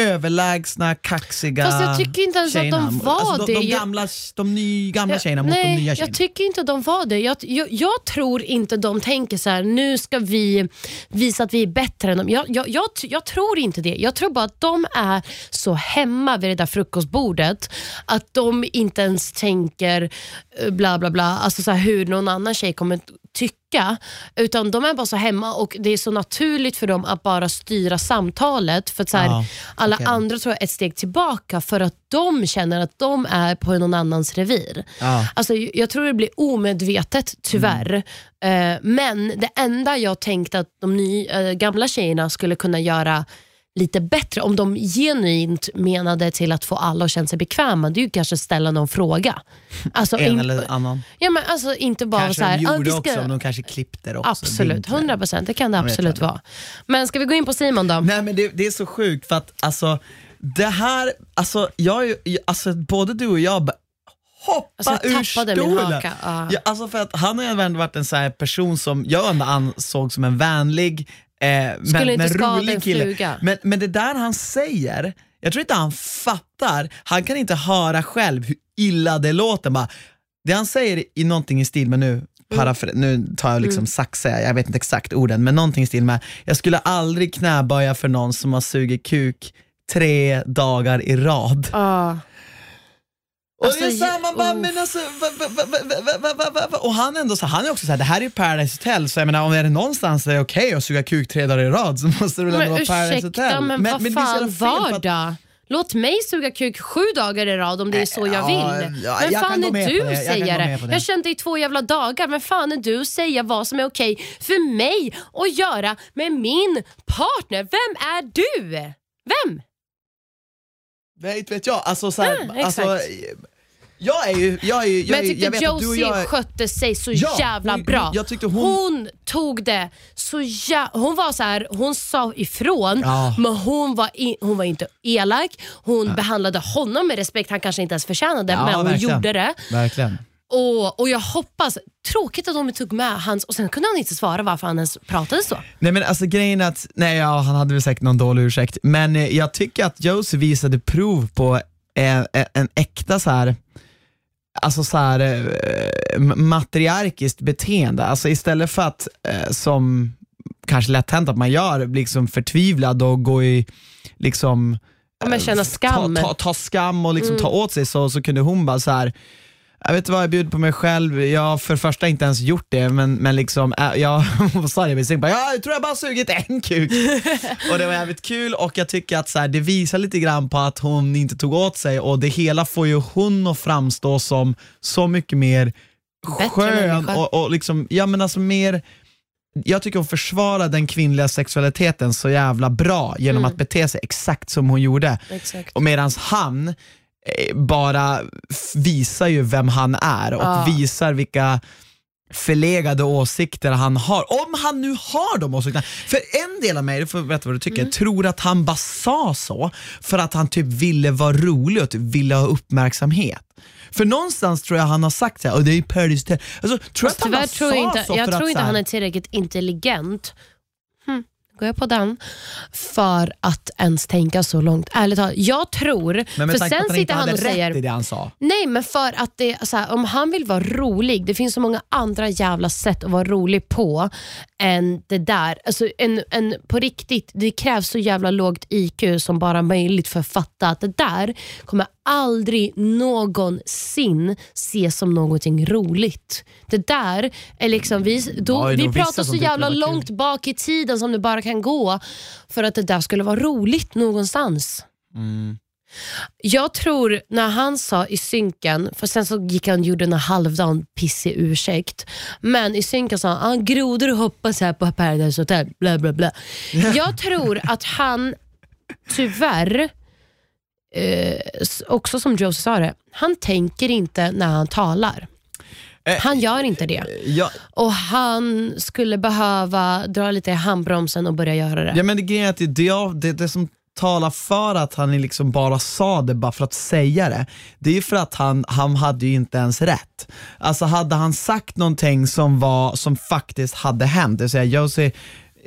överlägsna, kaxiga Fast jag tycker inte ens att de tjejerna. var alltså, de, det. De Jag- gamla, de ny, gamla tjejerna mot nej, de nya tjejerna. Jag tycker inte de var det. Jag, jag, jag tror inte de tänker så här: nu ska vi visa att vi är bättre än dem. Jag, jag, jag, jag tror inte det. Jag tror bara att de är så hemma vid det där frukostbordet att de inte ens tänker eh, bla bla bla, alltså så här, hur någon annan tjej kommer tycka. Utan de är bara så hemma och det är så naturligt för dem att bara styra samtalet. För att så här, Ja, alla okej. andra tror jag är ett steg tillbaka för att de känner att de är på någon annans revir. Ja. Alltså, jag tror det blir omedvetet, tyvärr. Eh, men det enda jag tänkte att de ny, eh, gamla tjejerna skulle kunna göra lite bättre, om de genuint menade till att få alla att känna sig bekväma, det är ju kanske ställa någon fråga. Alltså, En in- eller annan. ja, men alltså inte bara Kanske så här, de "Ah, gjorde vi ska- också, men de kanske klippte det också. Absolut, vinklar. 100 procent. Det kan det absolut vara. Men ska vi gå in på Simon då? Nej men det, det är så sjukt för att alltså, det här, alltså, jag, alltså både du och jag hoppa Alltså, ur stolen. ja. Alltså för att han har ju ändå varit en här person som jag ändå ansåg som en vänlig, eh, men, Skulle inte men skada en kille. fluga. Men, men det där han säger, jag tror inte han fattar, han kan inte höra själv hur illa det låter. Bara, det han säger i någonting i stil med nu, parafra, nu tar jag liksom saxa, jag vet inte exakt orden, men någonting i stil med, jag skulle aldrig knäböja för någon som har sugit kuk tre dagar i rad. Ja. Och, och, så, så man bara, men alltså, och han ändå så, han är också såhär, det här är ju Paradise Hotel, så jag menar om det är någonstans det är okej okay att suga kuk tre dagar i rad så måste det väl ändå vara Paradise Hotel. Men, men vad fan, vardag? Låt mig suga kuk sju dagar i rad om det är så jag vill. Ja, men fan är du att säga det? Jag, har känt dig i två jävla dagar, men fan är du att säga vad som är okej för mig att göra med min partner? Vem är du? Vem? Nej, inte vet jag. Alltså, så här, mm, alltså, jag är ju, jag är ju, jag, Men jag tyckte jag att Josie jag är- skötte sig så Ja, jävla hon- bra. jag tyckte hon- hon tog det så jä... Hon var så här, hon sa ifrån Ja. men hon var, in, hon var inte elak. Hon behandlade honom med respekt han kanske inte ens förtjänade Ja, men hon verkligen. gjorde det. Verkligen. Och, och jag hoppas, tråkigt att de tog med hans, och sen kunde han inte svara varför han ens pratade så. Nej men alltså grejen är att, nej ja, han hade väl säkert någon dålig ursäkt, men eh, jag tycker att Josie visade prov på en, en, en äkta så här alltså så här, eh, matriarkiskt beteende. Alltså istället för att, eh, som kanske lätt hänt att man gör, liksom förtvivlad och gå i liksom Ja, men känna skam. Mm. Ta, ta, ta skam och liksom ta åt sig så, så kunde hon bara så här. Jag vet vad, jag bjuder på mig själv. Jag har för det första inte ens gjort det, men, men liksom, äh, jag sa säng? Bara, "Ja, Jag tror jag bara sugit en kuk. och det var jävligt kul och jag tycker att så här, det visar lite grann på att hon inte tog åt sig och det hela får ju hon att framstå som så mycket mer Bättre skön och, och liksom, ja men alltså mer jag tycker hon försvarar den kvinnliga sexualiteten så jävla bra genom att bete sig exakt som hon gjorde. Exakt. Och medans han bara f- visar ju vem han är och Ja. visar vilka förlegade åsikter han har. Om han nu har de åsikterna. För en del av mig, du får berätta vad du tycker, tror att han bara sa så för att han typ ville vara rolig och typ ville ha uppmärksamhet. För någonstans tror jag han har sagt såhär, och det är ju Paradise Hotel. Alltså, tror Fast att han bara tror jag sa inte, så jag tror att inte så här- han är tillräckligt intelligent. Går jag på den? För att ens tänka så långt. Ärligt talat, jag tror, Men med för sen att sitter han och säger i det han sa. Nej, men för att det, här, om han vill vara rolig, det finns så många andra jävla sätt att vara rolig på än det där. Alltså, en, en, på riktigt, det krävs så jävla lågt IQ som bara möjligt för att fatta att det där kommer aldrig någonsin ses som någonting roligt. Det där är liksom, vi, då, Ja, vi pratar så jävla långt bak i tiden som det bara kan gå för att det där skulle vara roligt någonstans. Jag tror när han sa i synken, för sen så gick han och gjorde en halvdan pissig ursäkt, men i synken sa han ah, grodor hoppas här på Paradise Hotel, bla bla bla. Jag tror att han tyvärr, eh, också som Josie sa det, han tänker inte när han talar. Eh, Han gör inte det. Ja, Och han skulle behöva dra lite i handbromsen och börja göra det. ja men det grejen är att det, det, det, det som talar för att han liksom bara sa det bara för att säga det, det är ju för att han, han hade ju inte ens rätt. Alltså hade han sagt någonting som, var, som faktiskt hade hänt, det vill säga Josie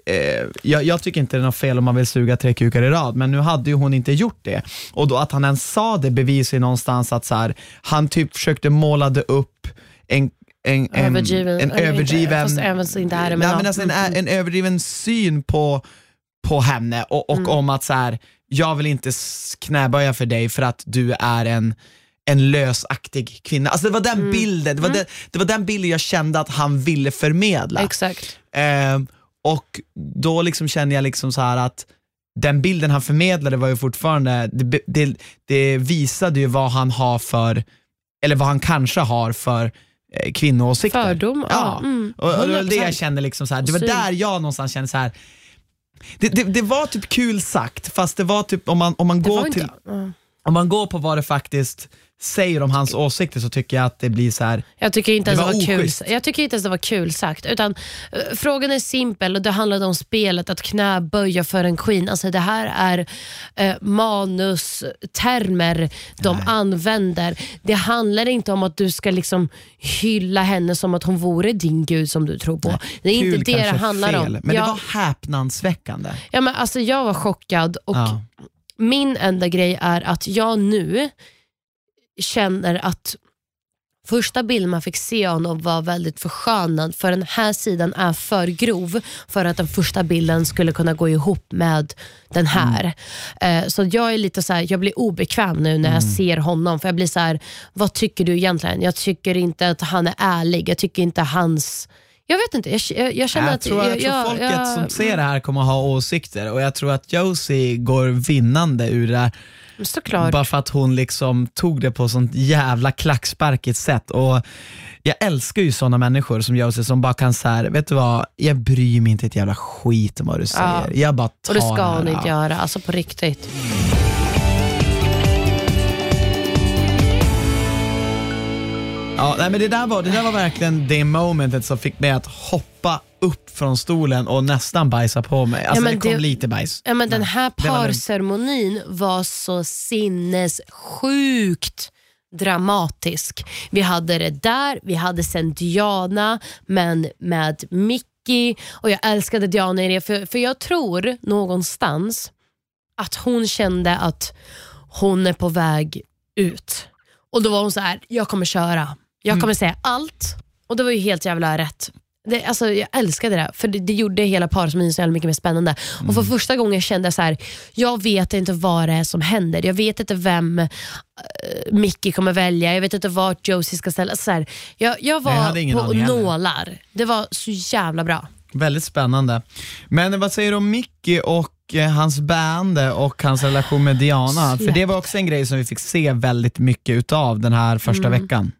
Eh, jag, jag, tycker inte det är något fel om man vill suga tre kukar i rad, men nu hade ju hon inte gjort det. Och då att han ens sa det bevisar ju någonstans att så här, han typ försökte målade upp en en, en, Överdriven. en inte, överdriven även så inte. Men Nej, men alltså en, en överdriven syn på, på henne och, och om att så här, jag vill inte knäböja för dig för att du är en, en lösaktig kvinna. Alltså det var den bilden, det var, den, det var den bilden jag kände att han ville förmedla. Exakt. Ehm, och då liksom känner jag liksom så här att den bilden han förmedlade var ju fortfarande, det, det, det visade ju vad han har för, eller vad han kanske har för eh, kvinnoåsikter. Fördom, ja. Ja, Mm, och, och det var det 100%. jag kände, liksom så här, det var där jag någonstans kände så här. Det, det, det var typ kul sagt, fast det var typ om man, om man, går, till, om man går på vad det faktiskt säger om hans åsikter så tycker jag att det blir så här. Jag tycker inte Det ens det var var, kul, jag tycker inte ens det var kul sagt. Utan, eh, frågan är simpel och det handlade om spelet att knäböja för en queen. Alltså, det här är eh, manustermer de använder. Det handlar inte om att du ska liksom hylla henne som att hon vore din gud som du tror på. Det är kul inte det det handlar fel, om. Men jag, det var häpnadsväckande. ja, men alltså, jag var chockad och Ja. min enda grej är att jag nu känner att första bilden man fick se av honom var väldigt förskönad för den här sidan är för grov för att den första bilden skulle kunna gå ihop med den här. Eh, så jag är lite så här, jag blir obekväm nu när jag ser honom för jag blir så här, vad tycker du egentligen? Jag tycker inte att han är ärlig, jag tycker inte hans jag vet inte, jag, jag, jag känner Jag att... tror, jag, tror jag- folket jag- som ser det här kommer ha åsikter och jag tror att Josie går vinnande ur det här Såklart. bara för att hon liksom tog det på sånt jävla klacksparkigt sätt. Och jag älskar ju såna människor som Josie som bara kan säga, vet du vad, jag bryr mig inte ett jävla skit om vad du säger. Jag bara tar Och det ska hon ja. inte göra, alltså på riktigt. Ja, nej, men det, där var, det där var verkligen det momentet som fick mig att hoppa upp från stolen och nästan bajsa på mig. Alltså men det kom det- lite bajs. Ja, men den här parceremonin var så sinnessjukt dramatisk. Vi hade det där, vi hade sen Diana, men med Mickey och jag älskade Diana i det för, för jag tror någonstans att hon kände att hon är på väg ut. Och då var hon så här, jag kommer köra, jag kommer säga allt. Och det var ju helt jävla rätt. Det, alltså, jag älskade det, för det, det gjorde hela parceremonin så jävla mycket mer spännande. Och för första gången kände jag så här, jag vet inte vad det är som händer. Jag vet inte vem uh, Mickey kommer välja, jag vet inte vart Josie ska ställa. Så här, jag, jag Nej, jag var ingen på nålar. Det var så jävla bra. Väldigt spännande. Men vad säger du om Mickey och eh, hans band och hans relation med Diana? För det var också en grej som vi fick se väldigt mycket utav den här första Mm. veckan.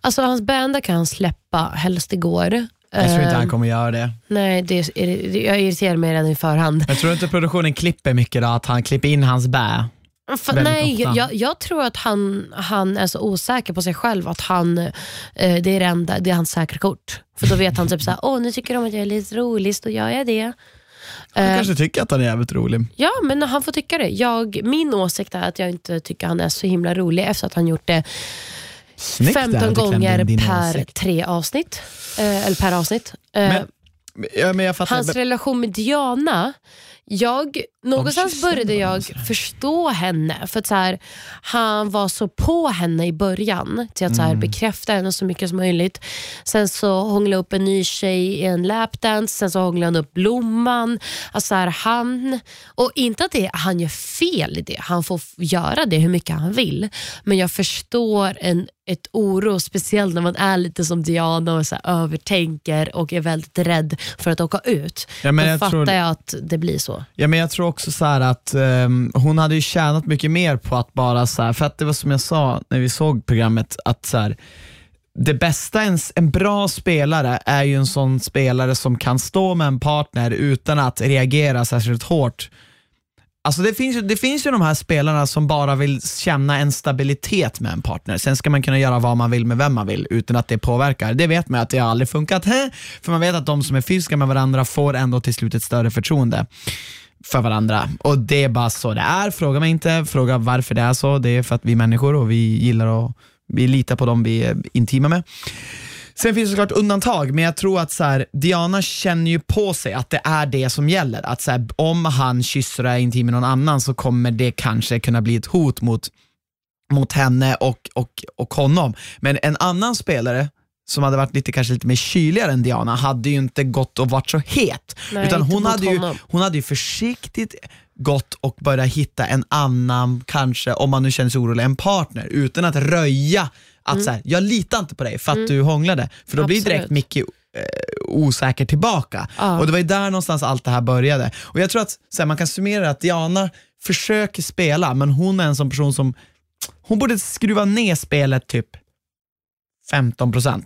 Alltså hans band kan han släppa helst igår. Jag tror inte han kommer göra det. Nej, det, är- det, jag irriterar mig redan i förhand. Jag tror inte produktionen klipper mycket då, att han klipper in hans bä. Väldigt nej, jag, jag tror att han, han är så osäker på sig själv att han, eh, det är det enda, det är hans säkra kort. För då vet han typ såhär, åh nu tycker de att jag är lite rolig, så då gör jag det. Han Eh, kanske tycker att han är jävligt rolig. Ja, men han får tycka det. Jag, min åsikt är att jag inte tycker han är så himla rolig efter att han gjort det Snyggt där, 15 att du klämde in gånger per tre avsnitt. Eh, eller per avsnitt. Eh, Men, ja, men fattar. Hans relation med Diana, jag, någonstans började jag förstå henne. För att så här, Han var så på henne i början till att så Mm. här, bekräfta henne så mycket som möjligt. Sen så hånglade upp en ny tjej i en lapdance, sen så hånglade han upp Blomman. Alltså så här, han, och inte att det, han gör fel i det, han får göra det hur mycket han vill. Men jag förstår en, ett oro, speciellt när man är lite som Diana och så övertänker och är väldigt rädd för att åka ut. Ja, men Då jag fattar tror- jag att det blir så. Ja, men jag tror också så att ehm, hon hade ju tjänat mycket mer på att bara, så här, för att det var som jag sa när vi såg programmet, att så här, det bästa, en, en bra spelare är ju en sån spelare som kan stå med en partner utan att reagera särskilt hårt Alltså det, finns ju, det finns ju de här spelarna som bara vill känna en stabilitet med en partner. Sen ska man kunna göra vad man vill med vem man vill utan att det påverkar. Det vet man att det har aldrig funkat. För man vet att de som är fysiska med varandra får ändå till slut ett större förtroende för varandra. Och det är bara så det är. Fråga mig inte, fråga varför det är så. Det är för att vi är människor och vi gillar att vi litar på dem vi är intima med. Sen finns det såklart undantag, men jag tror att så här, Diana känner ju på sig att det är det som gäller. Att så här, om han kysser och är intim med någon annan så kommer det kanske kunna bli ett hot mot, mot henne och, och, och honom. Men en annan spelare som hade varit lite, kanske lite mer kyligare än Diana hade ju inte gått och varit så het. Nej, Utan hon hade, ju, hon hade ju försiktigt gått och börjat hitta en annan, kanske om man nu känner sig orolig, en partner utan att röja att Mm. så här, jag litar inte på dig för att du hånglade. För då blir Absolut. direkt Micke eh, osäker tillbaka. Ja. Och det var ju där någonstans allt det här började. Och jag tror att så här, man kan summera att Diana försöker spela, men hon är en sån person som, hon borde skruva ner spelet typ 15%.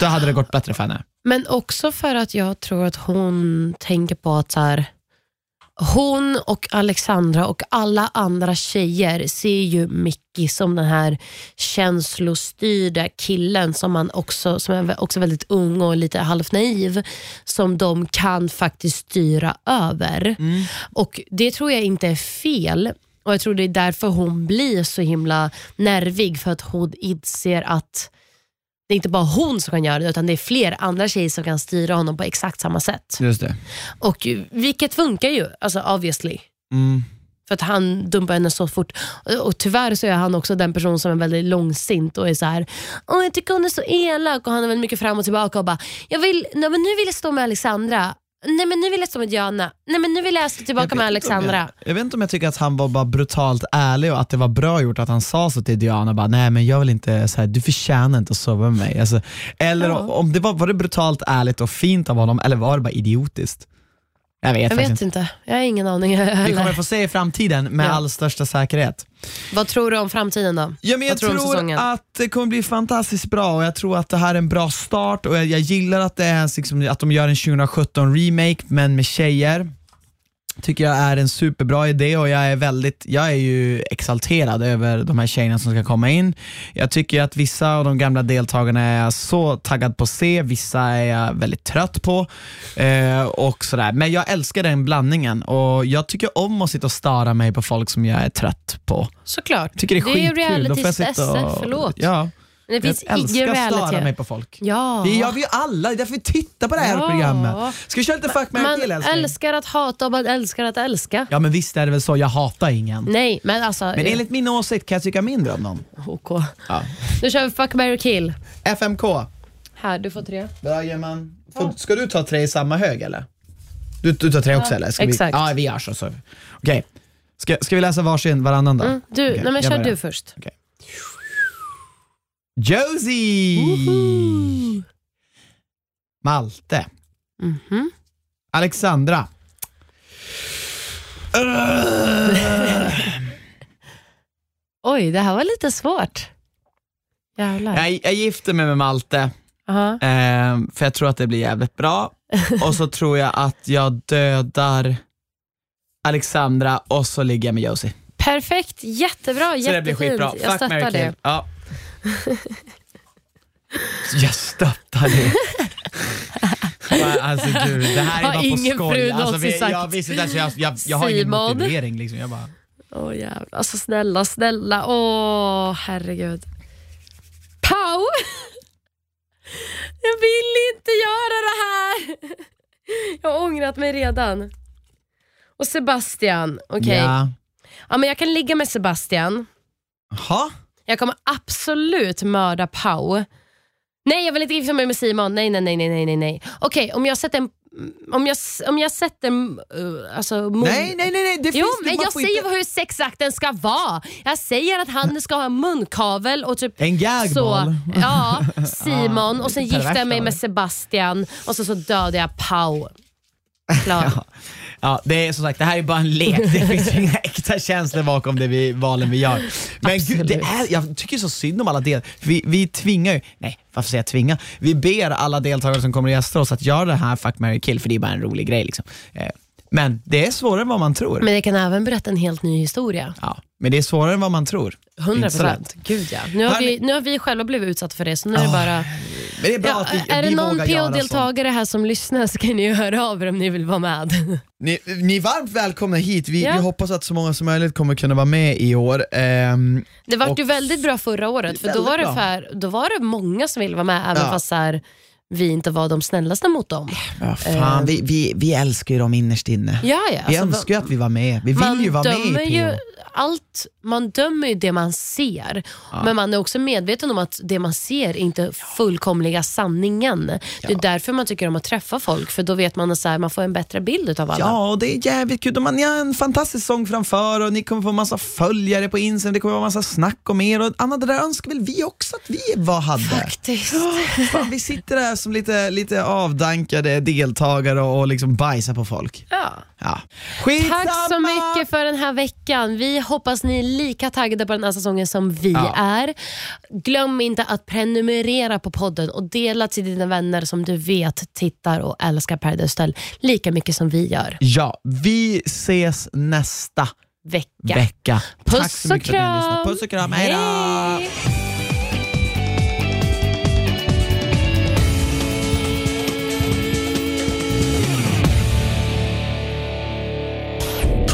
Då hade det gått bättre för henne. Men också för att jag tror att hon tänker på att så här, hon och Alexandra och alla andra tjejer ser ju Mickey som den här känslostyrda killen som, man också, som är också väldigt ung och lite halvt naiv som de kan faktiskt styra över. Och Det tror jag inte är fel. Och Jag tror det är därför hon blir så himla nervig för att hon inser att det är inte bara hon som kan göra det utan det är fler andra tjejer som kan styra honom på exakt samma sätt. Just det. Och Vilket funkar ju, alltså obviously. Mm. För att han dumpar henne så fort. Och, och tyvärr så är han också den person som är väldigt långsint och är så här. Åh, jag tycker hon är så elak och han är väldigt mycket fram och tillbaka och bara, jag vill, nej, men nu vill jag stå med Alexandra. Nej men nu vill jag stå med Diana. Nej men nu vill jag stå tillbaka Jag med Alexandra. Jag, jag vet inte om jag tycker att han var bara brutalt ärlig och att det var bra gjort att han sa så till Diana, bara, nej men jag vill inte, så här, du förtjänar inte att sova med mig. Alltså, eller Ja. om det var, var det brutalt ärligt och fint av honom eller var det bara idiotiskt? Jag vet Jag vet inte. inte, jag har ingen aning Vi heller. kommer få se i framtiden med Ja. all största säkerhet. Vad tror du om framtiden då? Ja, men jag tror tror att det kommer bli fantastiskt bra och jag tror att det här är en bra start och jag, jag gillar att, det är liksom, att de gör en 2017 remake men med tjejer. Tycker jag är en superbra idé och jag är väldigt, jag är ju exalterad över de här tjejerna som ska komma in. Jag tycker att vissa av de gamla deltagarna är jag så taggad på att se, vissa är jag väldigt trött på. Eh, och sådär. Men jag älskar den blandningen och jag tycker om att sitta och störa mig på folk som jag är trött på. Såklart. Tycker det är det är skitkul. Då får jag reality sitta och- förlåt. Ja, Men det finns jag älskar ingen att störa mig på folk. Ja. Det gör vi ju alla, det är därför vi tittar på det här Ja. programmet. Ska vi köra lite fuck, marry, Man älskling? älskar att hata och man älskar att älska. Ja men visst är det väl så, jag hatar ingen. Nej, men alltså... Men enligt min åsikt kan jag tycka mindre om någon. OK. Ja. Nu kör vi fuck, marry, kill. FMK, Här, du får tre. Jajamän. Får- Ska du ta tre i samma hög eller? Du, du tar tre också eller? Ska exakt. Vi, ja vi gör så. så. Okej, ska, ska vi läsa varsin varannan då? Mm, du, Okej, nej, men kör du först. Josie! Malte. Mhm. Alexandra. Oj, det här var lite svårt. Jävlar. Jag, jag gifter mig med Malte, Aha. eh, för jag tror att det blir jävligt bra. Och så tror jag att jag dödar Alexandra och så ligger jag med Josie. Perfekt, jättebra, Så det blir jättefint. skitbra. Jag Fuck, stöttar det. Ja. jag stöttar det. Men Alltså gud, det här är Har bara på ingen skoj. fru Alltså, någonsin vi, sagt. jag, visste alltså, jag, jag, jag har ingen Simon. motivering. Liksom. Jag bara, Åh jävlar, alltså snälla, snälla. Åh herregud. Pau! Jag vill inte göra det här. Jag har ångrat mig redan. Och Sebastian, okej. ja. Ja, men jag kan ligga med Sebastian. Ha? Jag kommer absolut mörda Pau. Nej, jag vill inte gifta mig med Simon. Nej, nej, nej, nej, nej, nej. Okej, om jag sätter en... Om jag, om jag sätter... Uh, alltså, mord- Nej, nej, nej, nej. Det Jo, finns, men jag säger inte... hur sexakten ska vara. Jag säger att han ska ha munkavel och typ En gagball. så, ja, Simon och sen gifter jag mig med. Sebastian och så, så dödar jag Pau. Klar. Ja. Ja, det är som sagt, det här är bara en lek. Det finns inga äkta känslor bakom det vi, valen vi gör. Men gud, det är, jag tycker så synd om alla del. Vi, vi tvingar ju, nej varför säger jag tvinga? Vi ber alla deltagare som kommer och gästar oss att göra det här Fuck, marry, kill för det är bara en rolig grej. Liksom. Men det är svårare än vad man tror. Men det kan även berätta en helt ny historia. Ja, men det är svårare än vad man tror. 100 Inte så lätt. procent. Gud ja. Nu har, vi, nu har vi själva blivit utsatta för det, så nu är det bara... Men det är bra Ja, att vi, är det vi någon göra sånt. PO-deltagare här som lyssnar så kan ni ju höra av er om ni vill vara med. Ni, ni är varmt välkomna hit. Vi, Ja. vi hoppas att så många som möjligt kommer kunna vara med i år. Ehm, Det var ju väldigt bra förra året, för då var, det för, då var det många som ville vara med, även Ja. fast så här, vi inte var de snällaste mot dem. ja, fan, vi, vi, vi älskar ju dem innerst inne. Ja, ja. vi alltså, önskar ju att vi var med. Vi vill ju vara med dömer i ju allt, man dömer ju det man ser, men man är också medveten om att det man ser är inte fullkomliga sanningen. Det är därför man tycker om att träffa folk, för då vet man att så här, man får en bättre bild av alla. Ja, och det är jävligt kul. Man, har en fantastisk sång framför och ni kommer få massa följare på Instagram, det kommer vara massa snack om er och Anna, det där önskar väl vi också att vi var hade. Faktiskt. Fan, vi sitter där som lite, lite avdankade deltagare och, liksom bajsar på folk. Ja. Ja. Skitsamma! Tack så mycket för den här veckan. Vi hoppas ni är lika taggade på den här säsongen som vi Ja. är. Glöm inte att prenumerera på podden och dela till dina vänner som du vet tittar och älskar Paradise Hotel lika mycket som vi gör. Ja, vi ses nästa Vecka. vecka. Puss och kram. Puss och kram, hej då!